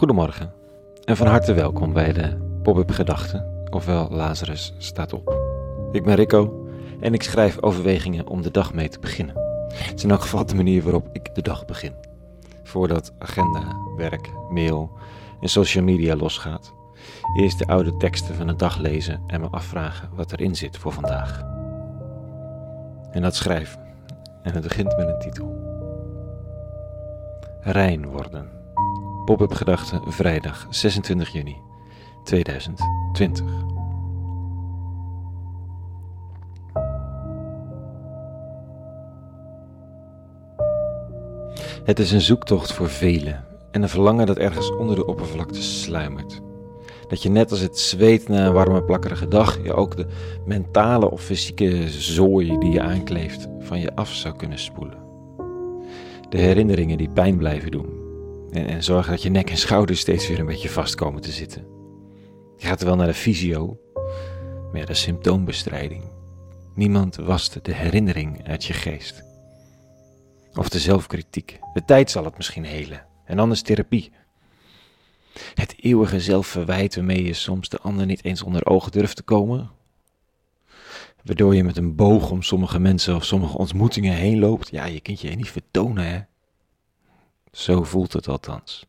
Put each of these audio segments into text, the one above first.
Goedemorgen en van harte welkom bij de Pop-up Gedachten, ofwel Lazarus staat op. Ik ben Rico en ik schrijf overwegingen om de dag mee te beginnen. Het is in elk geval de manier waarop ik de dag begin. Voordat agenda, werk, mail en social media losgaat. Eerst de oude teksten van de dag lezen en me afvragen wat erin zit voor vandaag. En dat schrijven. En het begint met een titel. Rein worden. Pop-up gedachten vrijdag 26 juni 2020. Het is een zoektocht voor velen en een verlangen dat ergens onder de oppervlakte sluimert. Dat je net als het zweet na een warme plakkerige dag je ook de mentale of fysieke zooi die je aankleeft van je af zou kunnen spoelen. De herinneringen die pijn blijven doen en, en zorgen dat je nek en schouders steeds weer een beetje vast komen te zitten. Je gaat wel naar de fysio, maar ja, de symptoombestrijding. Niemand wast de herinnering uit je geest. Of de zelfkritiek. De tijd zal het misschien helen. En anders therapie. Het eeuwige zelfverwijt waarmee je soms de ander niet eens onder ogen durft te komen. Waardoor je met een boog om sommige mensen of sommige ontmoetingen heen loopt. Ja, je kunt je niet vertonen, hè. Zo voelt het althans.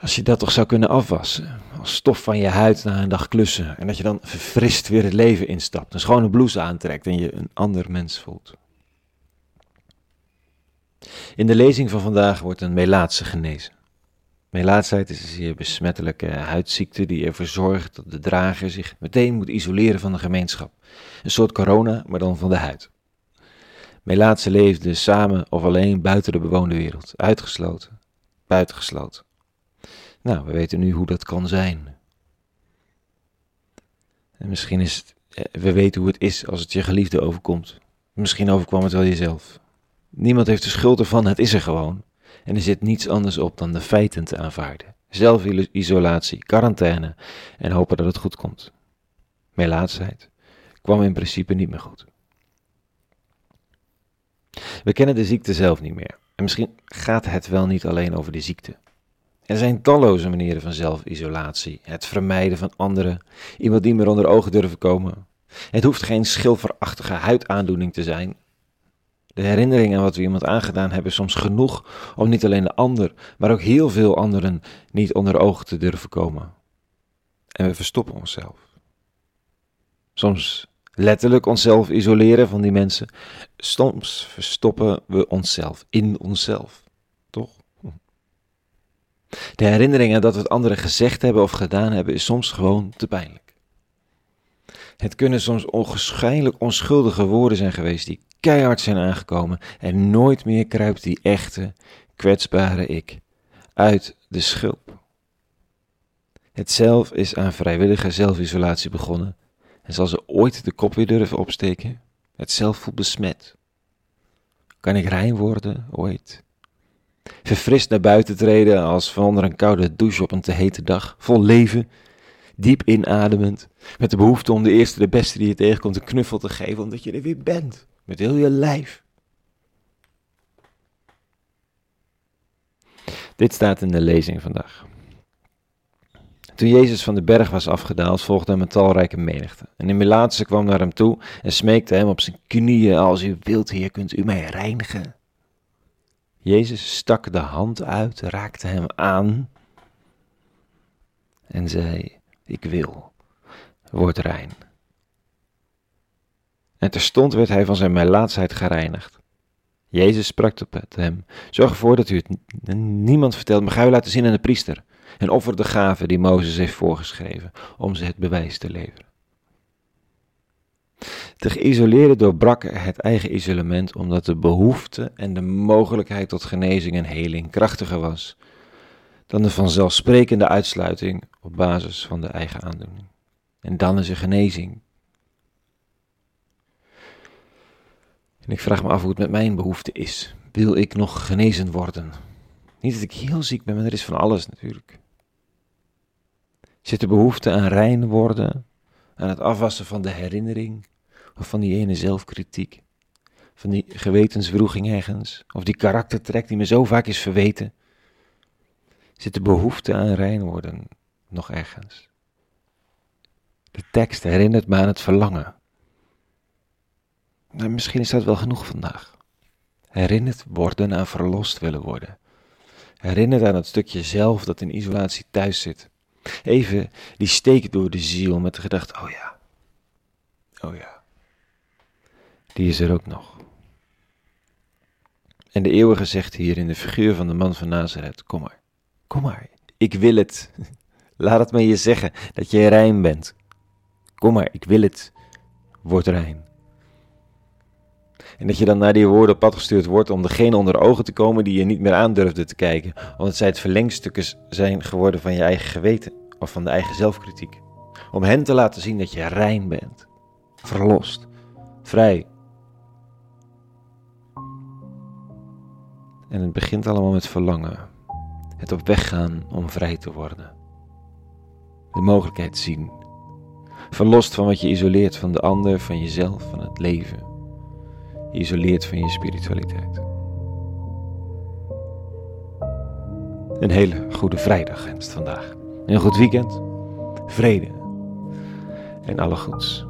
Als je dat toch zou kunnen afwassen, als stof van je huid na een dag klussen, en dat je dan verfrist weer het leven instapt, een schone blouse aantrekt en je een ander mens voelt. In de lezing van vandaag wordt een melaatse genezen. Melaatsheid is een besmettelijke huidziekte die ervoor zorgt dat de drager zich meteen moet isoleren van de gemeenschap. Een soort corona, maar dan van de huid. Melaatse leefden samen of alleen buiten de bewoonde wereld, uitgesloten, buitengesloten. Nou, we weten nu hoe dat kan zijn. En misschien is het, eh, we weten hoe het is als het je geliefde overkomt. Misschien overkwam het wel jezelf. Niemand heeft de schuld ervan, het is er gewoon. En er zit niets anders op dan de feiten te aanvaarden. Zelfisolatie, quarantaine en hopen dat het goed komt. Melaatsheid kwam in principe niet meer goed. We kennen de ziekte zelf niet meer. En misschien gaat het wel niet alleen over de ziekte. Er zijn talloze manieren van zelfisolatie. Het vermijden van anderen, iemand die meer onder ogen durven komen. Het hoeft geen schilferachtige huidaandoening te zijn. De herinnering aan wat we iemand aangedaan hebben is soms genoeg om niet alleen de ander, maar ook heel veel anderen niet onder ogen te durven komen. En we verstoppen onszelf. Soms letterlijk onszelf isoleren van die mensen. Soms verstoppen we onszelf in onszelf. Toch? De herinnering aan dat we het anderen gezegd hebben of gedaan hebben is soms gewoon te pijnlijk. Het kunnen soms ongeschijnlijk onschuldige woorden zijn geweest die keihard zijn aangekomen en nooit meer kruipt die echte, kwetsbare ik uit de schulp. Het zelf is aan vrijwillige zelfisolatie begonnen en zal ze ooit de kop weer durven opsteken? Het zelf voelt besmet. Kan ik rein worden ooit? Verfrist naar buiten treden als van onder een koude douche op een te hete dag, vol leven, diep inademend, met de behoefte om de eerste de beste die je tegenkomt een knuffel te geven, omdat je er weer bent, met heel je lijf. Dit staat in de lezing vandaag. Toen Jezus van de berg was afgedaald, volgde hem een talrijke menigte. En de Melaatse kwam naar hem toe en smeekte hem op zijn knieën, als u wilt, heer, kunt u mij reinigen. Jezus stak de hand uit, raakte hem aan en zei, ik wil, word rein. En terstond werd hij van zijn melaatsheid gereinigd. Jezus sprak tot hem, zorg ervoor dat u het niemand vertelt, maar ga u laten zien aan de priester en offer de gaven die Mozes heeft voorgeschreven om ze het bewijs te leveren. De geïsoleerde doorbrak het eigen isolement omdat de behoefte en de mogelijkheid tot genezing en heling krachtiger was dan de vanzelfsprekende uitsluiting op basis van de eigen aandoening. En dan is er genezing. En ik vraag me af hoe het met mijn behoefte is. Wil ik nog genezen worden? Niet dat ik heel ziek ben, maar er is van alles natuurlijk. Zit de behoefte aan rein worden, aan het afwassen van de herinnering, of van die ene zelfkritiek, van die gewetenswroeging ergens, of die karaktertrek die me zo vaak is verweten? Zit de behoefte aan rein worden nog ergens? De tekst herinnert me aan het verlangen. Nou, misschien is dat wel genoeg vandaag. Herinnerd worden aan verlost willen worden. Herinnerd aan het stukje zelf dat in isolatie thuis zit. Even die steek door de ziel met de gedachte: oh ja, oh ja, die is er ook nog. En de eeuwige zegt hier in de figuur van de man van Nazareth: Kom maar, kom maar, ik wil het. Laat het me je zeggen dat je rein bent. Kom maar, ik wil het. Word rein. En dat je dan naar die woorden op pad gestuurd wordt om degene onder ogen te komen die je niet meer aandurfde te kijken, omdat zij het verlengstukken zijn geworden van je eigen geweten of van de eigen zelfkritiek. Om hen te laten zien dat je rein bent, verlost, vrij. En het begint allemaal met verlangen, het op weg gaan om vrij te worden. De mogelijkheid zien, verlost van wat je isoleert van de ander, van jezelf, van het leven isoleert van je spiritualiteit. Een hele goede vrijdag gewenst vandaag. Een goed weekend, vrede en alle goeds.